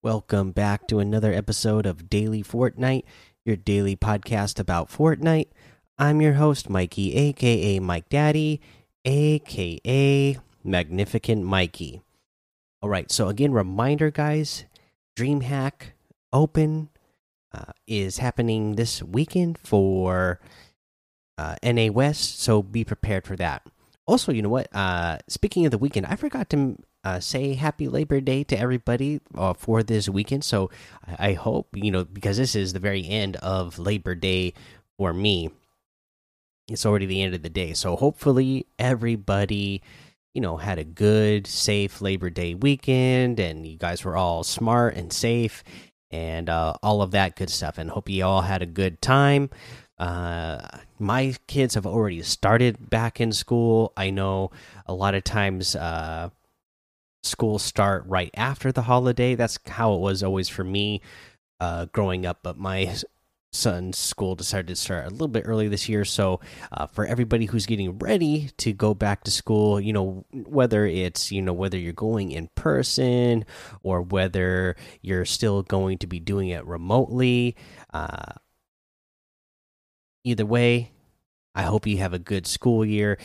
Welcome back to another episode of Daily Fortnite, your daily podcast about Fortnite. I'm your host, Mikey, aka Mike Daddy, aka Magnificent Mikey. All right, so again, reminder, guys DreamHack Open uh, is happening this weekend for uh, NA West, so be prepared for that. Also, you know what? Uh, speaking of the weekend, I forgot to uh, say happy Labor Day to everybody uh, for this weekend. So I, I hope, you know, because this is the very end of Labor Day for me, it's already the end of the day. So hopefully everybody, you know, had a good, safe Labor Day weekend and you guys were all smart and safe and uh, all of that good stuff. And hope you all had a good time. Uh, my kids have already started back in school. I know a lot of times uh, schools start right after the holiday. That's how it was always for me uh, growing up. But my son's school decided to start a little bit early this year. So uh, for everybody who's getting ready to go back to school, you know, whether it's you know whether you're going in person or whether you're still going to be doing it remotely. Uh, either way, I hope you have a good school year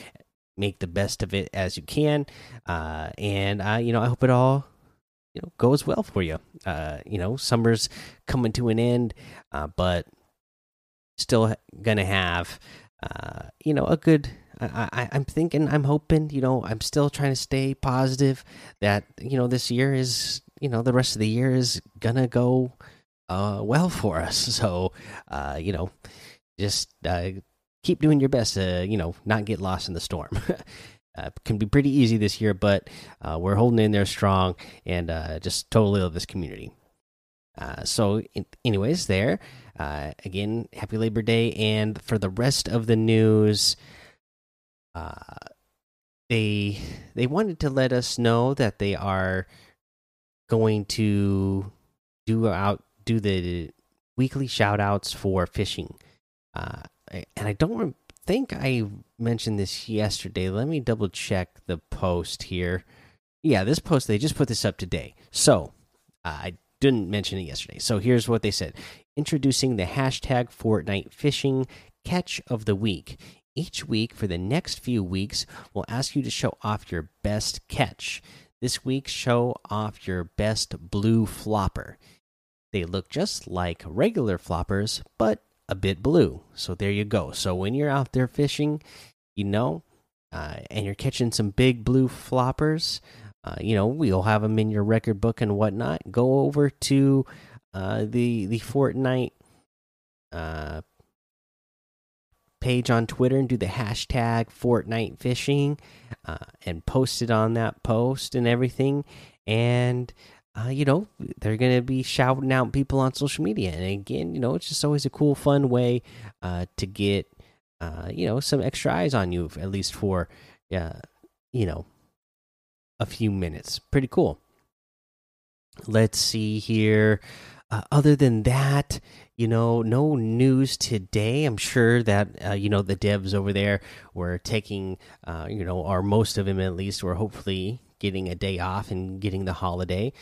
make the best of it as you can. Uh, and uh, you know, I hope it all you know goes well for you. Uh, you know, summer's coming to an end, uh, but still gonna have uh, you know a good. I, I'm thinking, I'm hoping, you know, I'm still trying to stay positive that you know this year is, you know, the rest of the year is gonna go uh, well for us. So, uh, you know, just uh, keep doing your best to you know not get lost in the storm. uh, can be pretty easy this year, but uh, we're holding in there strong and uh, just totally love this community. Uh, so, in, anyways, there uh, again, happy Labor Day, and for the rest of the news, uh, they they wanted to let us know that they are going to do out do the weekly shout outs for fishing. Uh, and I don't think I mentioned this yesterday. Let me double check the post here. Yeah, this post they just put this up today. So uh, I didn't mention it yesterday. So here's what they said: introducing the hashtag Fortnite Fishing Catch of the Week. Each week for the next few weeks, we'll ask you to show off your best catch. This week, show off your best blue flopper. They look just like regular floppers, but a bit blue. So there you go. So when you're out there fishing, you know, uh, and you're catching some big blue floppers, uh, you know, we'll have them in your record book and whatnot. Go over to uh, the the Fortnite uh, page on Twitter and do the hashtag Fortnite fishing uh, and post it on that post and everything. And uh, you know, they're going to be shouting out people on social media. And again, you know, it's just always a cool, fun way uh, to get, uh, you know, some extra eyes on you, at least for, uh, you know, a few minutes. Pretty cool. Let's see here. Uh, other than that, you know, no news today. I'm sure that uh, you know the devs over there were taking, uh, you know, or most of them at least, were hopefully getting a day off and getting the holiday.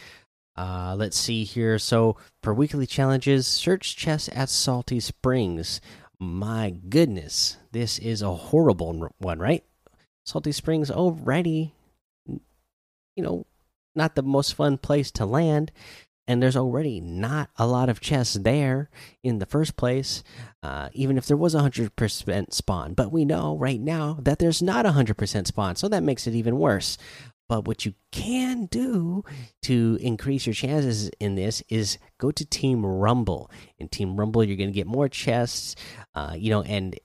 Uh, let's see here. So for weekly challenges, search chests at Salty Springs. My goodness, this is a horrible one, right? Salty Springs already, you know, not the most fun place to land, and there's already not a lot of chests there in the first place. Uh, even if there was a hundred percent spawn, but we know right now that there's not a hundred percent spawn, so that makes it even worse. But what you can do to increase your chances in this is go to Team Rumble. In Team Rumble, you're going to get more chests, uh, you know, and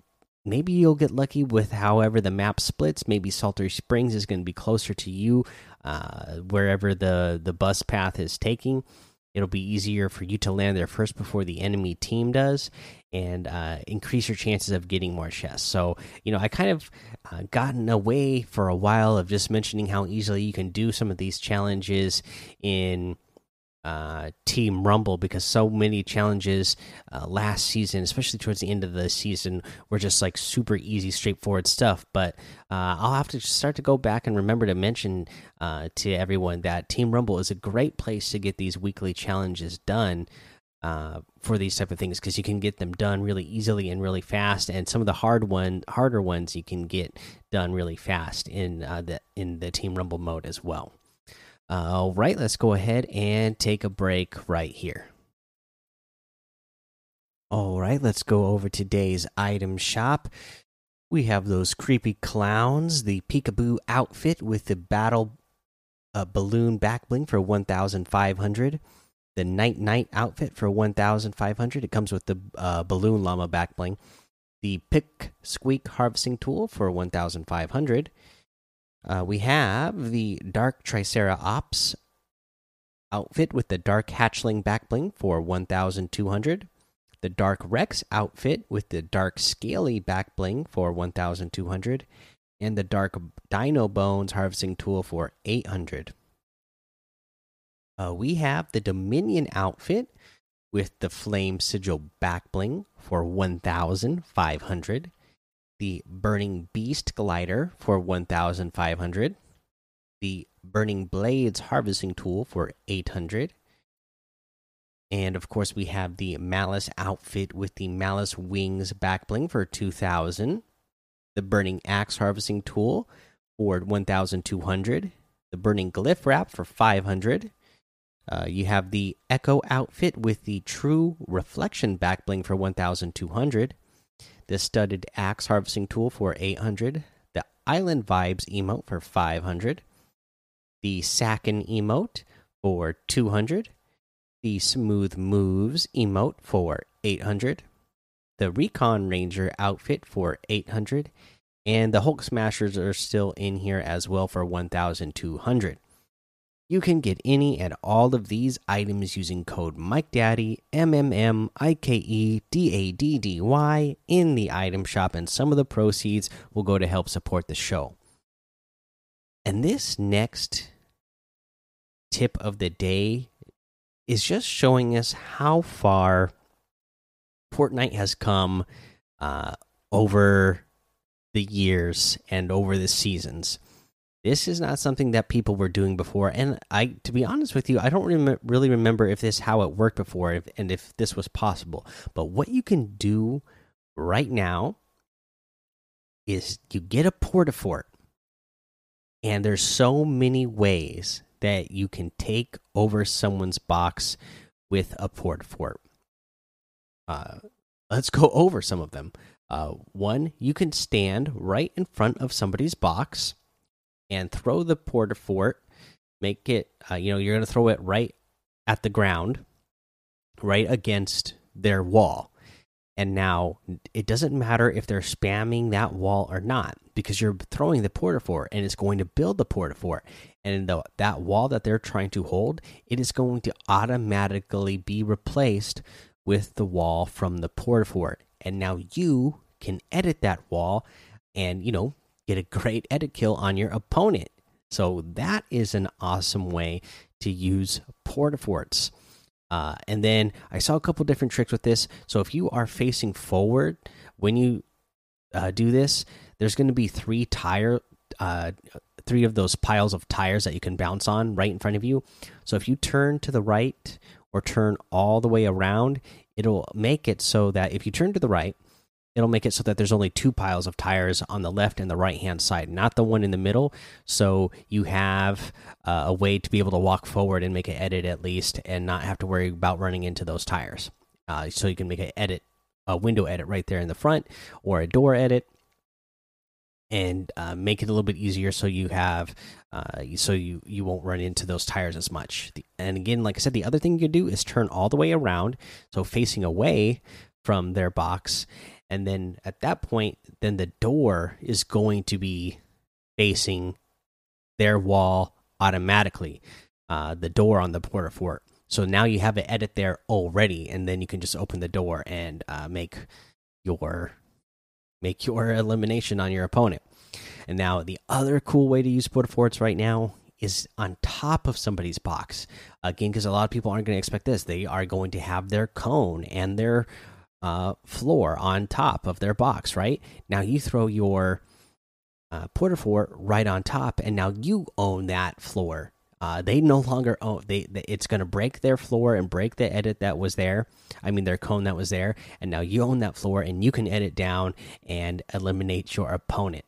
maybe you'll get lucky with however the map splits. Maybe Salty Springs is going to be closer to you, uh, wherever the the bus path is taking. It'll be easier for you to land there first before the enemy team does, and uh, increase your chances of getting more chests. So, you know, I kind of uh, gotten away for a while of just mentioning how easily you can do some of these challenges in uh, Team Rumble because so many challenges uh, last season, especially towards the end of the season, were just like super easy, straightforward stuff. But uh, I'll have to start to go back and remember to mention uh, to everyone that Team Rumble is a great place to get these weekly challenges done. Uh, for these type of things, because you can get them done really easily and really fast, and some of the hard one, harder ones, you can get done really fast in the in the Team Rumble mode as well. All right, let's go ahead and take a break right here. All right, let's go over today's item shop. We have those creepy clowns, the peekaboo outfit with the battle uh, balloon back bling for 1500, the Nite Nite outfit for 1500. It comes with the uh, balloon llama back bling, the pick squeak harvesting tool for 1500 uh, we have the Dark Tricera Ops outfit with the Dark Hatchling backbling for 1,200. The Dark Rex outfit with the Dark Scaly backbling for 1,200. And the Dark Dino Bones harvesting tool for 800. Uh, we have the Dominion outfit with the Flame Sigil backbling for 1,500 the Burning Beast glider for 1500, the Burning Blades harvesting tool for 800, and of course we have the Malice outfit with the Malice wings backbling for 2000, the Burning Axe harvesting tool for 1200, the Burning Glyph wrap for 500. Uh, you have the Echo outfit with the True Reflection backbling for 1200 the studded axe harvesting tool for 800, the island vibes emote for 500, the Sacken emote for 200, the smooth moves emote for 800, the recon ranger outfit for 800, and the Hulk smashers are still in here as well for 1200. You can get any and all of these items using code MikeDaddy, M M M I K E D A D D Y, in the item shop, and some of the proceeds will go to help support the show. And this next tip of the day is just showing us how far Fortnite has come uh, over the years and over the seasons this is not something that people were doing before. And i to be honest with you i don't rem really remember if this how it worked before if, and if this was possible. But what you can do right now is you get a portafort and there's so many ways that you can take over someone's box with a portafort. Uh, let's go over some of them. Uh, one you can stand right in front of somebody's box and throw the porta fort. Make it, uh, you know, you're going to throw it right at the ground, right against their wall. And now it doesn't matter if they're spamming that wall or not because you're throwing the porta fort and it's going to build the porta fort. And the, that wall that they're trying to hold, it is going to automatically be replaced with the wall from the porta fort. And now you can edit that wall and, you know, get a great edit kill on your opponent. So that is an awesome way to use portaforts. Uh, and then I saw a couple different tricks with this. So if you are facing forward when you uh, do this, there's going to be three tire, uh, three of those piles of tires that you can bounce on right in front of you. So if you turn to the right or turn all the way around, it'll make it so that if you turn to the right, it'll make it so that there's only two piles of tires on the left and the right hand side, not the one in the middle. So you have uh, a way to be able to walk forward and make an edit at least, and not have to worry about running into those tires. Uh, so you can make an edit, a window edit right there in the front, or a door edit, and uh, make it a little bit easier so you have uh, so you you won't run into those tires as much. And again, like I said, the other thing you can do is turn all the way around, so facing away from their box and then at that point then the door is going to be facing their wall automatically uh, the door on the porta fort so now you have an edit there already and then you can just open the door and uh, make your make your elimination on your opponent and now the other cool way to use porta forts right now is on top of somebody's box. Again, because a lot of people aren't going to expect this. They are going to have their cone and their uh, floor on top of their box, right? Now you throw your uh, porta fort right on top, and now you own that floor. Uh, they no longer own. They, they it's going to break their floor and break the edit that was there. I mean their cone that was there, and now you own that floor, and you can edit down and eliminate your opponent.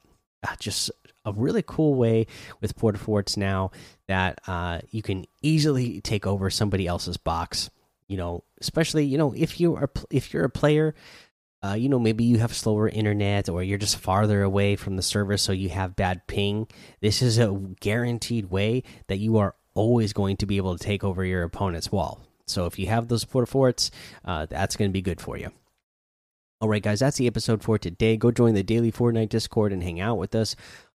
Uh, just a really cool way with porta forts now that uh, you can easily take over somebody else's box. You know, especially you know if you are if you're a player uh, you know, maybe you have slower internet or you're just farther away from the server, so you have bad ping. This is a guaranteed way that you are always going to be able to take over your opponent's wall. So if you have those porta forts, uh, that's going to be good for you. All right, guys, that's the episode for today. Go join the daily Fortnite Discord and hang out with us.